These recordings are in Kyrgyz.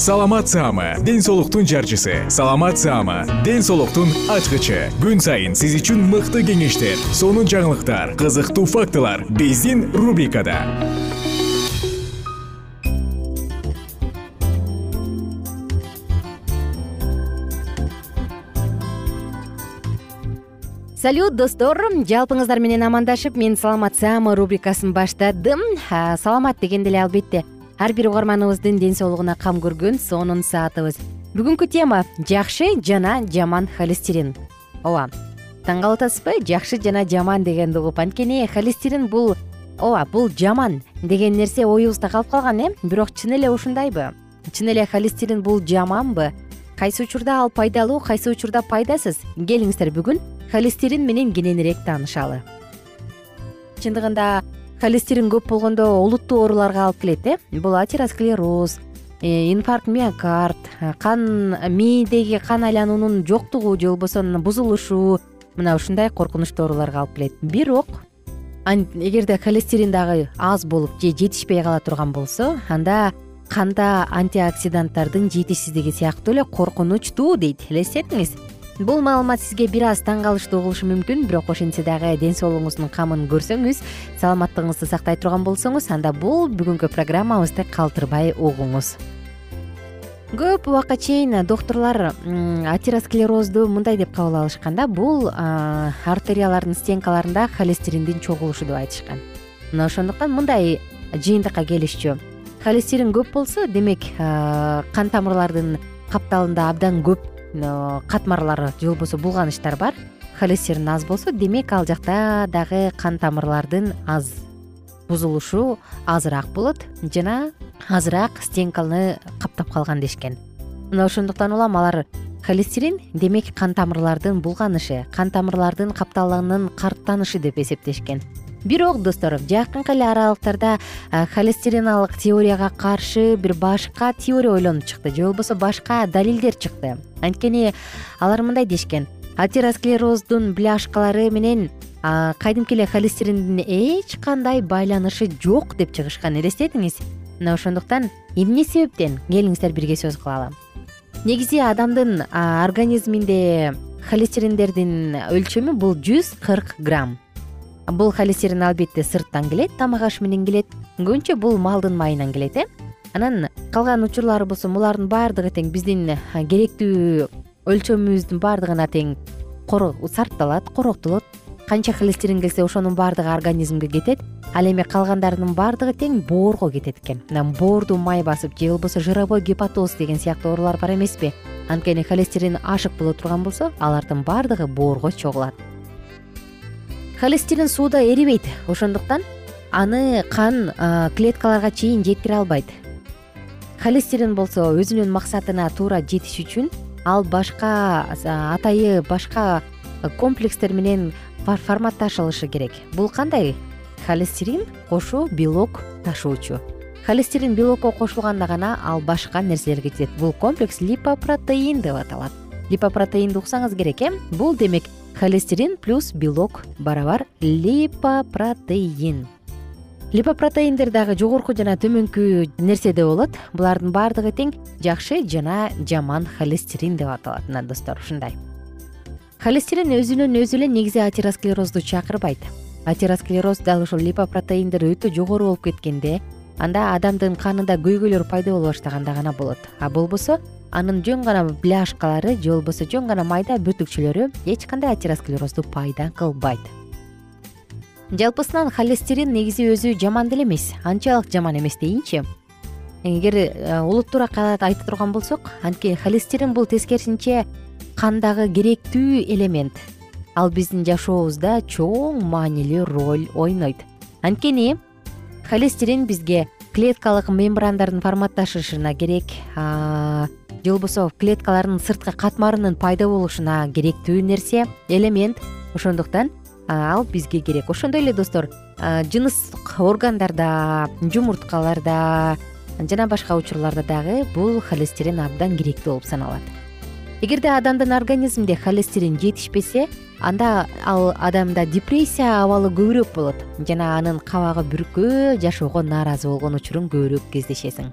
саламат саама ден соолуктун жарчысы. Саламат саама ден соолуктун ачкычы. Күн сайын сиз үчүн мыкты кеңештер сонун жаңылыктар кызыктуу фактылар биздин рубрикада. Салют достор жалпыңыздар менен амандашып мен саламат саама рубрикасын баштадым. Саламат дегенде эле албетте ар бир угарманыбыздын ден соолугуна кам көргөн сонун саатыбыз. Бүгүнкү тема жакшы жана жаман холестерин ооба таң калып атасызбы жакшы жана жаман дегенди угуп анткени холестерин бул ооба бул жаман деген нерсе оюбузда калып калган э? Бирок чын эле ушундайбы? Чын эле холестерин бул жаманбы? Кайсы учурда ал пайдалуу кайсы учурда пайдасыз? Келиңиздер бүгүн холестерин менен кененирээк таанышалы. Чындыгында холестерин көп болгондо олуттуу ооруларга алып келет э? Бул атеросклероз э, инфаркт миокард кан мээдеги кан айлануунун жоктугу же болбосо бузулушу мына ушундай коркунучтуу ооруларга алып келет. Бирок эгерде холестерин дагы аз болуп же жетишпей кала турган болсо анда канда антиоксиданттардын жетишсиздиги сыяктуу эле коркунучтуу дейт. Элестетиңиз бул маалымат сизге бир аз таң калыштуу болушу мүмкүн бирок ошентсе дагы ден соолугуңуздун камын көрсөңүз саламаттыгыңызды сактай турган болсоңуз анда бул бүгүнкү программабызды калтырбай угуңуз. Көп убакка чейин доктурлар атеросклерозду мындай деп кабыл алышкан да бул артериялардын стенкаларында холестериндин чогулушу деп айтышкан. Мына ошондуктан мындай жыйынтыкка келишчү. Холестерин көп болсо демек кан тамырлардын капталында абдан көп катмарлар же болбосо булганычтар бар. Холестерин аз болсо демек ал жакта дагы кан тамырлардын аз бузулушу азыраак болот жана азыраак стенканы каптап калган дешкен. Мына ошондуктан улам алар холестерин демек кан тамырлардын булганышы кан тамырлардын капталынын карттанышы деп эсептешкен бирок достор жакынкы эле аралыктарда холестериналык теорияга каршы бир башка теория ойлонуп чыкты же болбосо башка далилдер чыкты. Анткени алар мындай дешкен. Атеросклероздун бляшкалары менен кадимки эле холестериндин эч кандай байланышы жок деп чыгышкан элестетиңиз мына ошондуктан эмне себептен келиңиздер бирге сөз кылалы? Негизи адамдын организминде холестериндердин өлчөмү бул жүз кырк грамм бул холестерин албетте сырттан келет тамак аш менен келет. Көбүнчө бул малдын майынан келет э? Анан калган учурлары болсо булардын баардыгы тең биздин керектүү өлчөмүбүздүн баардыгына тең сарпталат короктолот. Канча холестерин келсе ошонун баардыгы организмге кетет. Ал эми калгандарынын баардыгы тең боорго кетет экен. Анан боорду май басып же болбосо жировой гепатоз деген сыяктуу оорулар бар эмеспи? Анткени холестерин ашык боло турган болсо алардын баардыгы боорго чогулат холестерин сууда эрибейт ошондуктан аны кан клеткаларга чейин жеткире албайт. Холестерин болсо өзүнүн максатына туура жетиш үчүн ал башка атайы башка комплекстер менен форматташылышы керек. Бул кандай? Холестерин кошу белок ташуучу. Холестерин белокко кошулганда гана ал башка нерселерге кетет. Бул комплекс липопротеин деп аталат. Липопротеинди уксаңыз керек э? Бул демек холестерин плюс белок барабар липопротеин. Липопротеиндер дагы жогорку жана төмөнкү нерседе болот. Булардын баардыгы тең жакшы жана жаман холестерин деп аталат. Мына достор ушундай. Холестерин өзүнөн өзү эле негизи атеросклерозду чакырбайт. Атеросклероз дал ушул липопротеиндер өтө жогору болуп кеткенде анда адамдын канында көйгөйлөр пайда боло баштаганда гана болот. А болбосо анын жөн гана бляшкалары же болбосо жөн гана майда бүртүкчөлөрү эч кандай атеросклерозду пайда кылбайт. Жалпысынан холестерин негизи өзү жаман деле эмес анчалык жаман эмес дейинчи. Эгер э, улуттуураак айта турган болсок анткени холестерин бул тескерисинче кандагы керектүү элемент. Ал биздин жашообузда чоң маанилүү роль ойнойт. Анткени холестерин бизге клеткалык мембрандардын форматташышына керек же болбосо клеткалардын сырткы катмарынын пайда болушуна керектүү нерсе элемент. Ошондуктан ал бизге керек. Ошондой эле достор жыныстык органдарда жумурткаларда жана башка учурларда дагы бул холестерин абдан керектүү болуп саналат. Эгерде адамдын организминде холестерин жетишпесе анда ал адамда депрессия абалы көбүрөөк болот. Жана анын кабагы бүркөө жашоого нааразы болгон учурун көбүрөөк кездешесиң.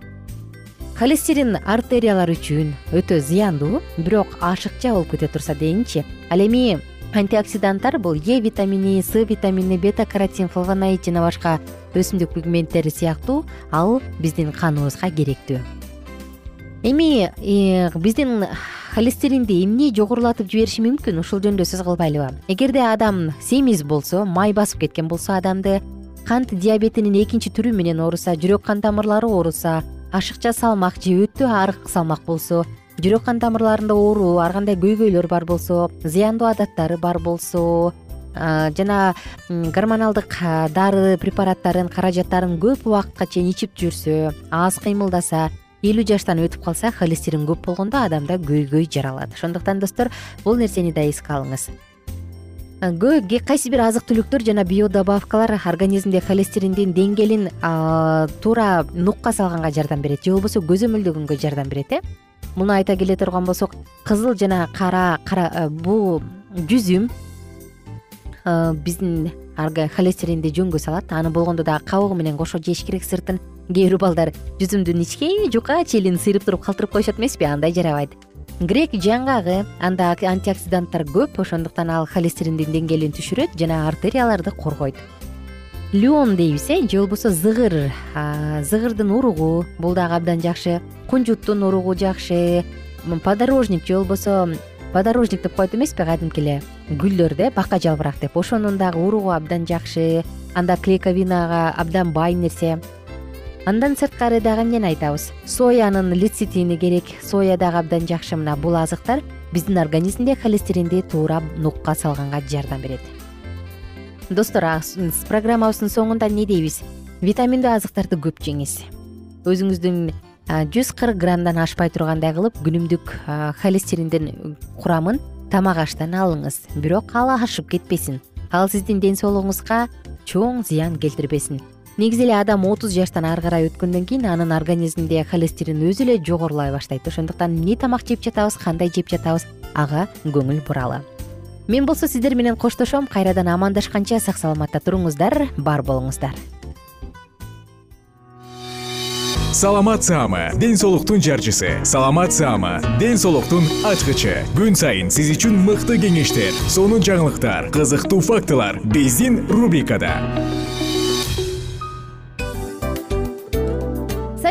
Холестерин артериялар үчүн өтө зыяндуу бирок ашыкча болуп кете турса дейинчи. Ал эми антиоксиданттар бул е витамини с витамини бета каротин флавоноид жана башка өсүмдүк пигменттери сыяктуу. Ал биздин каныбызга керектүү эми биздин холестеринди эмне жогорулатып жибериши мүмкүн? Ушул жөнүндө сөз кылбайлыбы. Эгерде адам семиз болсо май басып кеткен болсо адамды кант диабетинин экинчи түрү менен ооруса жүрөк кан тамырлары ооруса ашыкча салмак же өтө арык салмак болсо жүрөк кан тамырларында оору ар кандай көйгөйлөр бар болсо зыяндуу адаттары бар болсо жана гормоналдык дары препараттарын каражаттарын көп убакытка чейин ичип жүрсө аз кыймылдаса элүү жаштан өтүп калса холестерин көп болгондо адамда көйгөй жаралат. Ошондуктан достор бул нерсени да эске алыңыз. Кайсы бир азык түлүктөр жана биодобавкалар организмде холестериндин деңгээлин туура нукка салганга жардам берет же болбосо көзөмөлдөгөнгө жардам берет э? Муну айта келе турган болсок кызыл жана кара кара бул жүзүм биздин холестеринди жөнгө салат. Аны болгондо дагы кабыгы менен кошо жеш керек сыртын кээ бир балдар жүзүмдүн ичке жука челин сыйрып туруп калтырып коюшат эмеспи андай жарабайт. Грек жаңгагы анда антиоксиданттар көп ошондуктан ал холестериндин деңгээлин түшүрөт жана артерияларды коргойт. Леон дейбиз э же болбосо зыгыр зыгырдын уругу бул дагы абдан жакшы. Кунжуттун уругу жакшы. Подорожник же болбосо подорожник деп коет эмеспи кадимки эле? Гүлдөрдү бака жалбырак деп. Ошонун дагы уругу абдан жакшы. Анда клейковинага абдан бай нерсе андан сырткары дагы эмнени айтабыз? Соянын лецитини керек. Соя дагы абдан жакшы. Мына бул азыктар биздин организмде холестеринди туура нукка салганга жардам берет. Достор программабыздын соңунда эмне дейбиз? Витаминдүү азыктарды көп жеңиз. Өзүңүздүн жүз кырк граммдан ашпай тургандай кылып күнүмдүк холестериндин курамын тамак аштан алыңыз. Бирок ал ашып кетпесин. Ал сиздин ден соолугуңузга чоң зыян келтирбесин негизи эле адам отуз жаштан ары карай өткөндөн кийин анын организминде холестерин өзү эле жогорулай баштайт. Ошондуктан эмне тамак жеп жатабыз кандай жеп жатабыз ага көңүл буралы. Мен болсо сиздер менен коштошом кайрадан амандашканча сак саламатта туруңуздар бар болуңуздар. Саламат саама ден соолуктун жарчысы. Саламат саама ден соолуктун ачкычы. Күн сайын сиз үчүн мыкты кеңештер сонун жаңылыктар кызыктуу фактылар. Биздин рубрикада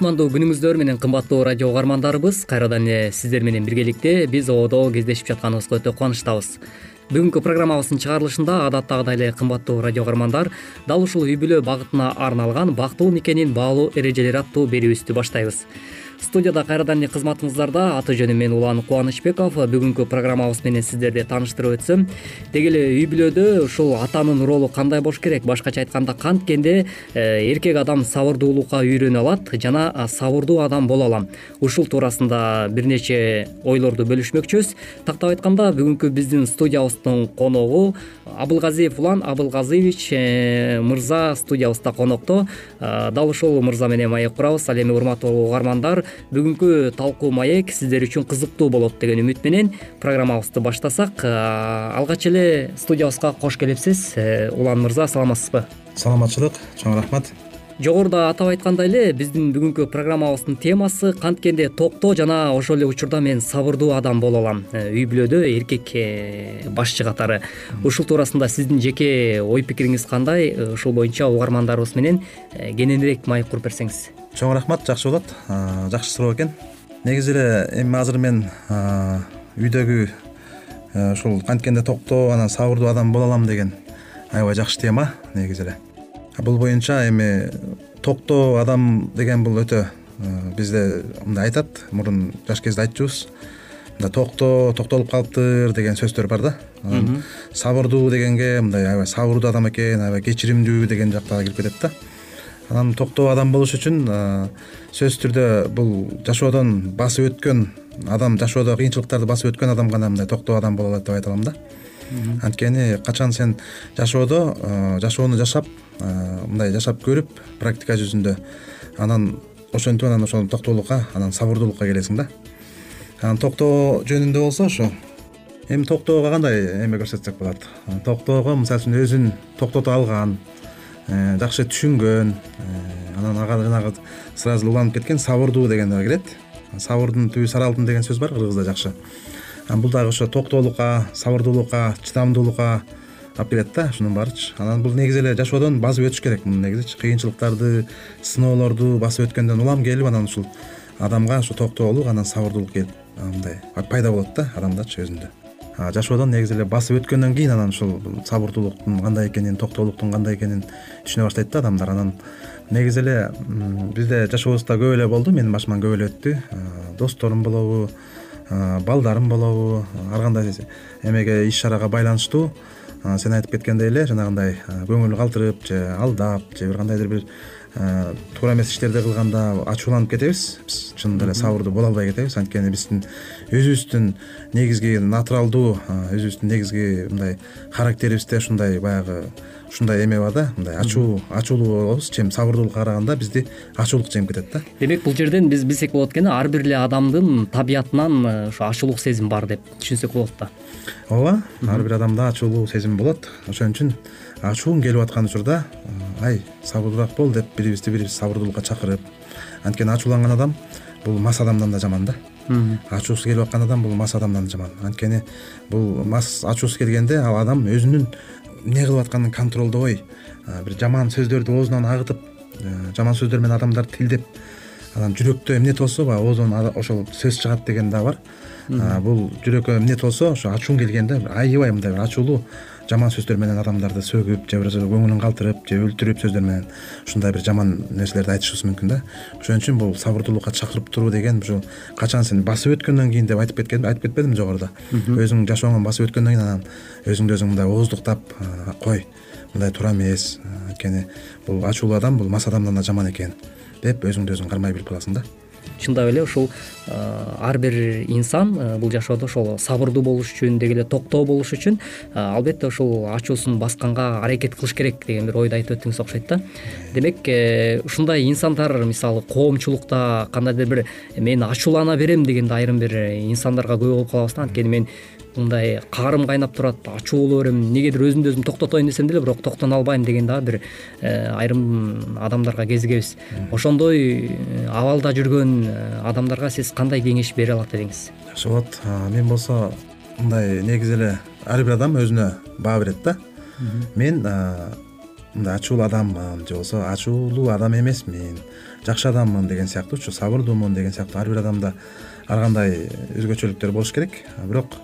кутмандуу күнүңүздөр менен кымбаттуу радио угармандарыбыз кайрадан эле сиздер менен биргеликте биз ободо кездешип жатканыбызга өтө кубанычтабыз. Бүгүнкү программабыздын чыгарылышында адаттагыдай эле кымбаттуу радио угармандар дал ушул үй бүлө багытына арналган бактылуу никенин баалуу эрежелери аттуу берүүбүздү баштайбыз студияда кайрадан эле кызматыңыздарда аты жөнүм мен улан кубанычбеков бүгүнкү программабыз менен сиздерди тааныштырып өтсөм. Деги эле үй бүлөдө ушул атанын ролу кандай болуш керек? Башкача айтканда канткенде э, эркек адам сабырдуулукка үйрөнө алат жана сабырдуу адам боло алам. Ушул туурасында бир нече ойлорду бөлүшмөкчүбүз тактап айтканда бүгүнкү биздин студиябыздын коногу абылгазиев улан абылгазиевич э, мырза студиябызда конокто. Э, дал ушул мырза менен маек курабыз. Ал эми урматтуу угармандар бүгүнкү талкуу маек сиздер үчүн кызыктуу болот деген үмүт менен программабызды баштасак алгач эле студиябызга кош келипсиз. Э, улан мырза саламатсызбы? Саламатчылык чоң рахмат. Жогоруда атап айткандай эле биздин бүгүнкү программабыздын темасы канткенде токтоо жана ошол эле учурда мен сабырдуу адам боло алам. Э, үй бүлөдө эркек э, башчы катары. Ушул туурасында сиздин жеке ой пикириңиз кандай ушул боюнча угармандарыбыз менен кененирээк маек куруп берсеңиз чоң рахмат жакшы болот. Жакшы суроо экен. Негизи эле эми азыр мен үйдөгү ушул канткенде токтоо анан сабырдуу адам боло алам деген аябай жакшы тема негизи эле. Бул боюнча эми токтоо адам деген бул өтө бизде мындай айтат мурун жаш кезде айтчубуз. Мындай токтоо токтолуп калыптыр деген сөздөр бар да. Анан сабырдуу дегенге мындай аябай сабырдуу адам экен аябай кечиримдүү деген жактага кирип кетет да анан токтоо адам болуш үчүн сөзсүз түрдө бул жашоодон басып өткөн адам жашоодо кыйынчылыктарды басып өткөн адам гана мындай токтоо адам боло алат деп айта алам да. Анткени качан сен жашоодо жашоону жашап мындай жашап көрүп практика жүзүндө анан ошентип анан ошол токтоолукка анан сабырдуулукка келесиң да. Анан токтоо жөнүндө болсо ошо. Эми токтоого кандай эме көрсөтсөк болот? Токтоого мисалы үчүн өзүн токтото алган жакшы түшүнгөн э, анан ага жанагы сразу эле уланып кеткен сабырдуу деген да кирет. Сабырдын түбү сары алтын деген сөз бар кыргызда жакшы. Бул дагы ошо токтоолукка сабырдуулукка чыдамдуулукка алып келет да ушунун баарычы. Анан бул негизи эле жашоодон басып өтүш керек муну негизичи. Кыйынчылыктарды сыноолорду басып өткөндөн улам келип анан ушул адамга ушу токтоолук анан сабырдуулук келип мындай пайда болот да адамдачы өзүндө жашоодон негизи эле басып өткөндөн кийин анан ушул сабырдуулуктун кандай экенин токтоолуктун кандай экенин түшүнө баштайт да адамдар. Анан негизи эле бизде жашообузда көп эле болду менин башыман көп эле өттү. Досторум болобу балдарым болобу ар кандай эмеге иш чарага байланыштуу. Сен айтып кеткендей эле жанагындай көңүл калтырып же алдап же бир кандайдыр бир туура эмес иштерди кылганда ачууланып кетебиз. Биз чынында эле сабырдуу боло албай кетебиз. Анткени биздин өзүбүздүн негизги натуралдуу өзүбүздүн негизги мындай характерибизде ушундай баягы ушундай эме бар да. Мындай ачуу ачуулуу болобуз чем сабырдуулукка караганда бизди ачуулук жеңип кетет да. Демек бул жерден биз билсек болот экен ар бир эле адамдын табиятынан ушу ачуулук сезим бар деп түшүнсөк болот да. Ооба ар бир адамда ачуулуу сезим болот. Ошон үчүн ачууң келип аткан учурда ай сабырдуураак бол деп бирибизди бирибиз сабырдуулукка чакырып анткени ачууланган адам бул мас адамдан да жаман да. Ачуусу келип аткан адам бул мас адамдан да жаман. Анткени бул мас ачуусу келгенде ал адам өзүнүн эмне кылып атканын контролдобой бир жаман сөздөрдү оозунан агытып э, жаман сөздөр менен адамдарды тилдеп анан жүрөктө эмнет болсо баягы оозунан ошол сөз чыгат деген да бар. Бул жүрөккө эмнет болсо ошо ачууң келгенде аябай мындай бир ачуулуу жаман сөздөр менен адамдарды сөгүп же болбосо көңүлүн калтырып же өлтүрүп сөздөр менен ушундай бир жаман нерселерди айтышыбыз мүмкүн да. Ошон үчүн бул сабырдуулукка чакырып туруу деген ушул качан сен басып өткөндөн кийин деп айтып айтып кетпедимби жогоруда. Өзүң жашооңон басып өткөндөн кийин анан өзүңдү өзүң мындай ооздуктап кой мындай туура эмес анткени бул ачуулуу адам бул мас адамдан да жаман экен деп өзүңдү өзүң кармай билип каласың да чындап эле ушул ар бир инсан бул жашоодо ошол сабырдуу болуш үчүн деги эле токтоо болуш үчүн албетте ушул ачуусун басканга аракет кылыш керек деген бир ойду айтып өттүңүз окшойт да. Демек э, ушундай инсандар мисалы коомчулукта кандайдыр бир мен ачуулана берем деген айрым бир инсандарга күбө болуп калабыз да анткени мен мындай каарым кайнап турат ачуу боло берем эмнегедир өзүмдү өзүм токтотоюн десем деле бирок токтоно албайм деген дагы бир э, айрым адамдарга кезигебиз. Ошондой э, абалда жүргөн э, адамдарга сиз кандай кеңеш бере алат едиңиз жакшы болот. Мен болсо мындай негизи эле ар бир адам өзүнө баа берет да. Мен мындай ачуулуу адаммын же болбосо ачуулуу адам эмесмин жакшы адаммын деген сыяктуучу сабырдуумун деген сыяктуу ар бир адамда ар кандай өзгөчөлүктөр болуш керек. Бирок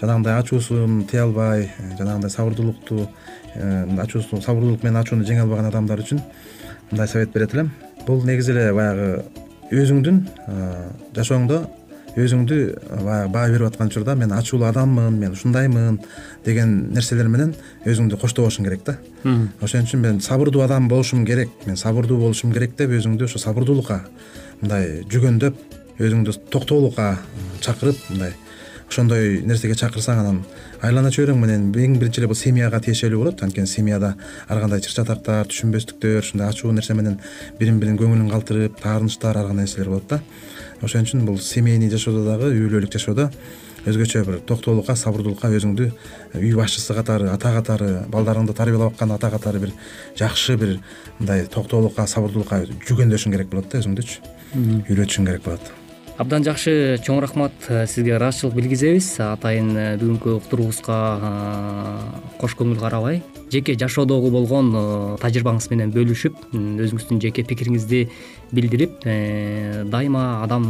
жанагындай ачуусун тыя албай э, жанагындай сабырдуулукту э, ачуусу сабырдуулук менен ачууну жеңе албаган адамдар үчүн мындай совет берет элем бул негизи эле баягы өзүңдүн э, жашооңдо өзүңдү баягы баа берип аткан учурда мен ачуулуу адаммын мен ушундаймын деген нерселер менен өзүңдү коштобошуң керек да. Ошон үчүн мен сабырдуу адам болушум керек мен сабырдуу болушум керек деп өзүңдү ошо сабырдуулукка мындай жүгөндөп өзүңдү токтоолукка чакырып мындай ошондой нерсеге чакырсаң анан айлана чөйрөң менен. Эң биринчи эле бул семьяга тиешелүү болот. Анткени семьяда ар кандай чыр чатактар түшүнбөстүктөр ушундай ачуу нерсе менен бирин бирин көңүлүн калтырып таарынычтар ар кандай нерселер болот да. Ошон үчүн бул семейный жашоодо дагы үй бүлөлүк жашоодо өзгөчө бир токтоолукка сабырдуулукка өзүңдү үй башчысы катары ата катары балдарыңды тарбиялап аткан ата катары бир жакшы бир мындай токтоолукка сабырдуулукка жүгөндөшүң керек болот да өзүңдүчү. Үйрөтүшүң керек болот абдан жакшы чоң рахмат э, сизге ыраазычылык билгизебиз. Атайын э, бүгүнкү уктуруубузга кош көңүл карабай. Жеке жашоодогу болгон э, тажрыйбаңыз менен бөлүшүп өзүңүздүн жеке пикириңизди билдирип дайыма адам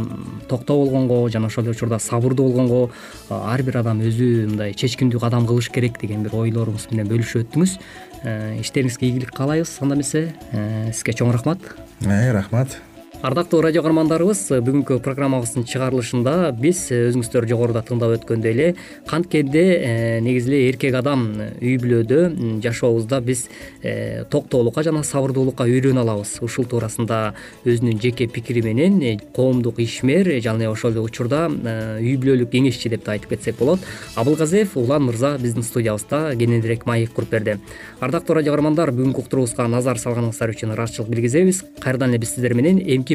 токтоо болгонго жана ошол эле учурда сабырдуу болгонго ар бир адам өзү мындай чечкиндүү кадам кылыш керек деген бир ойлоруңуз менен бөлүшүп өттүңүз. Иштериңизге ийгилик каалайбыз. Анда эмесе сизге чоң рахмат. Рахмат ардактуу радио каармандарыбыз бүгүнкү программабыздын чыгарылышында биз өзүңүздөр жогоруда тыңдап өткөндөй эле канткенде э, негизи эле эркек адам үй бүлөдө жашообузда биз э, токтоолукка жана сабырдуулукка үйрөнө алабыз. Ушул туурасында өзүнүн жеке пикири менен э, коомдук ишмер жана ошол эле учурда үй бүлөлүк кеңешчи деп да айтып кетсек болот. Абылгазиев улан мырза биздин студиябызда кененирээк маек куруп берди. Ардактуу радио каармандар бүгүнкү уктуруубузга назар салганыңыздар үчүн ыраазычылык билгизебиз. Кайрадан эле биз сиздер менен эмки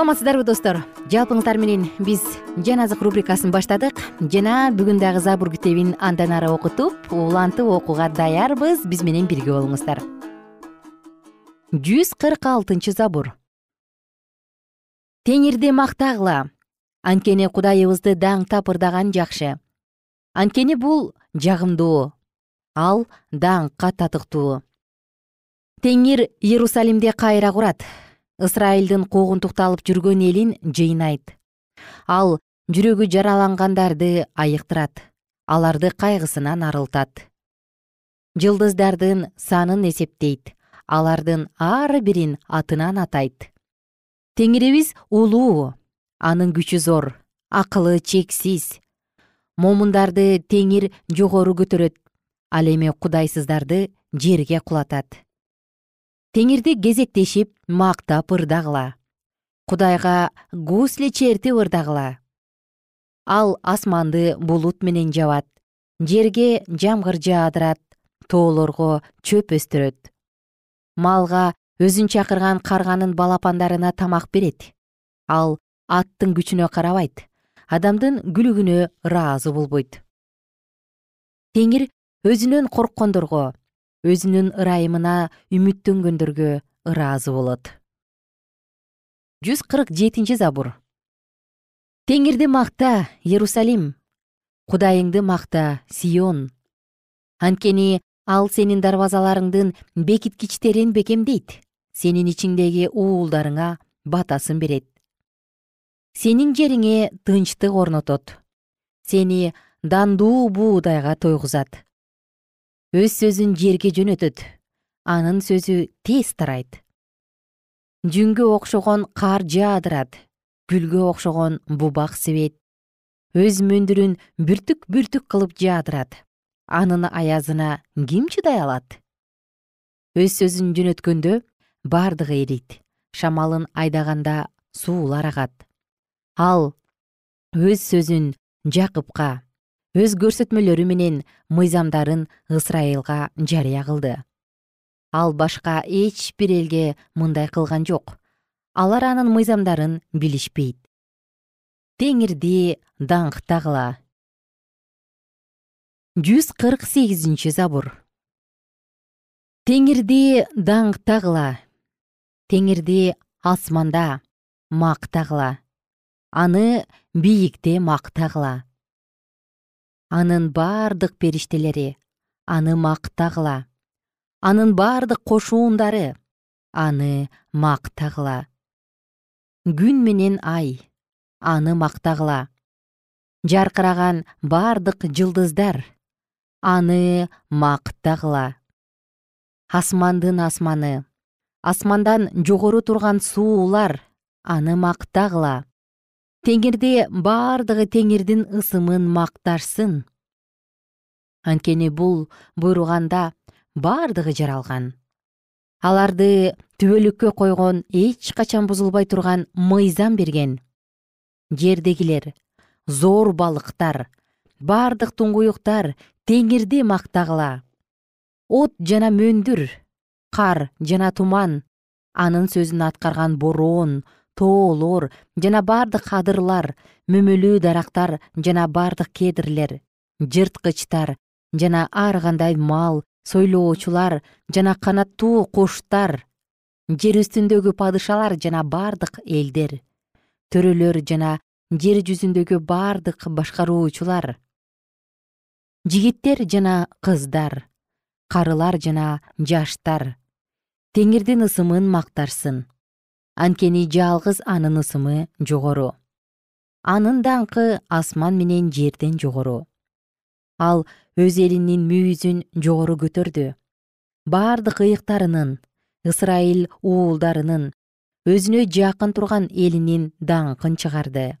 Саламатсыздарбы достор? Жалпыңыздар менен биз жан азык рубрикасын баштадык. Жана бүгүн дагы забур китебин андан ары окутуп улантып окууга даярбыз. Биз менен бирге болуңуздар. Жүз кырк алтынчы забур. Теңирди мактагыла анткени кудайыбызды даңктап ырдаган жакшы. Анткени бул жагымдуу ал даңкка татыктуу теңир иерусалимди кайра курат ысрайылдын куугунтукталып жүргөн элин жыйнайт. Ал жүрөгү жаралангандарды айыктырат. Аларды кайгысынан арылтат. Жылдыздардын санын эсептейт. Алардын ар бирин атынан атайт. Теңирибиз улуу анын күчү зор акылы чексиз. Момундарды теңир жогору көтөрөт ал эми кудайсыздарды жерге кулатат теңирди кезектешип мактап ырдагыла кудайга гусли чертип ырдагыла. Ал асманды булут менен жабат. Жерге жамгыр жаадырат тоолорго чөп өстүрөт. Малга өзүн чакырган карганын балапандарына тамак берет. Ал аттын күчүнө карабайт. Адамдын күлүгүнө ыраазы болбойт. Теңир өзүнөн корккондорго өзүнүн ырайымына үмүттөнгөндөргө ыраазы болот. жүз кырк жетинчи забур. Теңирди макта иерусалим кудайыңды макта сион. Анткени ал сенин дарбазаларыңдын бекиткичтерин бекемдейт. Сенин ичиңдеги уулдарыңа батасын берет. Сенин жериңе тынчтык орнотот. Сени дандуу буудайга тойгузат өз сөзүн жерге жөнөтөт. Анын сөзү тез тарайт. Жүнгө окшогон кар жаадырат. Гүлгө окшогон бубак себет өз мөндүрүн бүртүк бүртүк кылып жаадырат. Анын аязына ким чыдай алат? Өз сөзүн жөнөткөндө бардыгы эрийт шамалын айдаганда суулар агат. Ал өз сөзүн жакыпка өз көрсөтмөлөрү менен мыйзамдарын ысрайылга жарыя кылды. Ал башка эч бир элге мындай кылган жок. Алар анын мыйзамдарын билишпейт. Теңирди даңктагыла. Жүз кырк сегизинчи забур. Теңирди даңктагыла. Теңирди асманда мактагыла. Аны бийикте мактагыла анын бардык периштелери аны мактагыла. Анын бардык кошуундары аны мактагыла. Күн менен ай аны мактагыла. Жаркыраган бардык жылдыздар аны мактагыла. Асмандын асманы асмандан жогору турган суулар аны мактагыла теңирди бардыгы теңирдин ысымын макташсын анткени бул буйруганда бардыгы жаралган аларды түбөлүккө койгон эч качан бузулбай турган мыйзам берген. Жердегилер зор балыктар бардык туңгуюктар теңирди мактагыла. От жана мөндүр кар жана туман анын сөзүн аткарган бороон тоолор жана бардык адырлар мөмөлүү дарактар жана бардык кедрлер жырткычтар жана ар кандай мал сойлоочулар жана канаттуу куштар жер үстүндөгү падышалар жана бардык элдер төрөлөр жана жер жүзүндөгү бардык башкаруучулар жигиттер жана кыздар карылар жана жаштар теңирдин ысымын мактарсын анткени жалгыз анын ысымы жогору. Анын даңкы асман менен жерден жогору. Ал өз элинин мүйүзүн жогору көтөрдү. Бардык ыйыктарынын ысрайыл уулдарынын өзүнө жакын турган элинин даңкын чыгарды.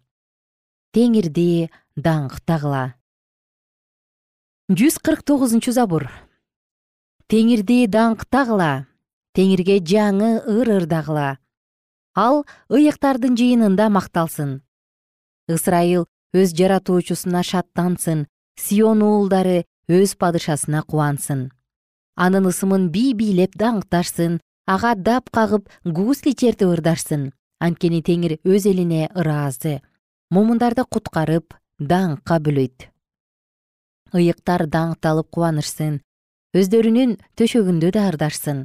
Теңирди даңктагыла жүз кырк тогузунчу забур. Теңирди даңктагыла теңирге жаңы ыр ырдагыла ал ыйыктардын жыйынында макталсын. Ысрайыл өз жаратуучусуна шаттансын сион уулдары өз падышасына кубансын. Анын ысымын бий бийлеп даңкташсын ага дап кагып гусли чертип ырдашсын. Анткени теңир өз элине ыраазы. Момундарды куткарып даңкка бөлөйт ыйыктар даңкталып кубанышсын өздөрүнүн төшөгүндө да ырдашсын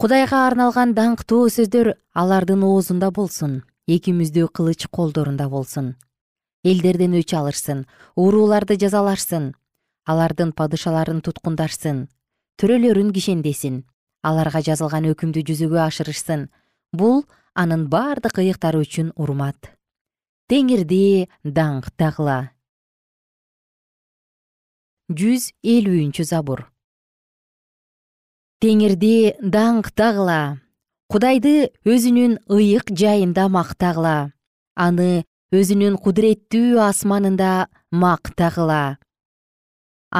кудайга арналган даңктуу сөздөр алардын оозунда болсун эки мүздүү кылыч колдорунда болсун. Элдерден өч алышсын урууларды жазалашсын алардын падышаларын туткундашсын төрөлөрүн кишендесин аларга жазылган өкүмдү жүзөгө ашырышсын. Бул анын бардык ыйыктары үчүн урмат. Теңирди даңктагыла жүз элүүнчү забур теңирди даңктагыла кудайды өзүнүн ыйык жайында мактагыла аны өзүнүн кудуреттүү асманында мактагыла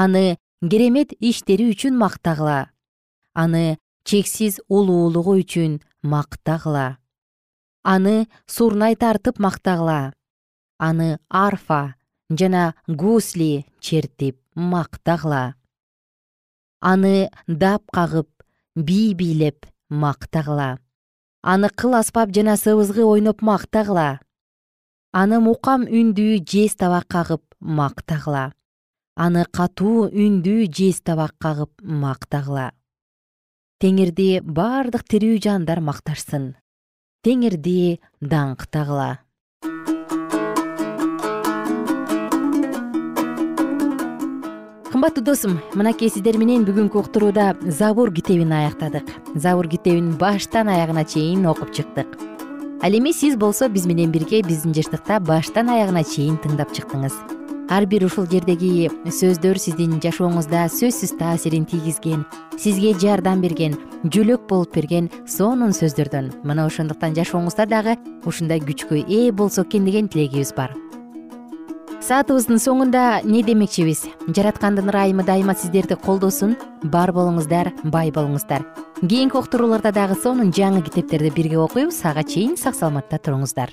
аны керемет иштери үчүн мактагыла аны чексиз улуулугу үчүн мактагыла аны сурнай тартып мактагыла аны арфа жана гусли чертип мактагыла аны дап кагып бий бийлеп мактагыла. Аны кыл аспап жана сыбызгы ойноп мактагыла. Аны мукам үндүү жез табак кагып мактагыла. Аны катуу үндүү жез табак кагып мактагыла. Теңирди бардык тирүү жандар макташсын. Теңирди даңктагыла кымбаттуу досум мынакей сиздер менен бүгүнкү уктурууда забур китебин аяктадык. Забур китебин баштан аягына чейин окуп чыктык. Ал эми сиз болсо биз менен бирге биздин жыштыкта баштан аягына чейин тыңдап чыктыңыз. Ар бир ушул жердеги сөздөр сиздин жашооңузда сөзсүз таасирин тийгизген сизге жардам берген жөлөк болуп берген сонун сөздөрдөн. Мына ошондуктан жашооңузда дагы ушундай күчкө ээ болсо экен деген тилегибиз бар саатыбыздын соңунда эмне демекчибиз? Жараткандын ырайымы дайыма сиздерди колдосун. Бар болуңуздар бай болуңуздар. Кийинки уктурууларда дагы сонун жаңы китептерди бирге окуйбуз ага чейин сак саламатта туруңуздар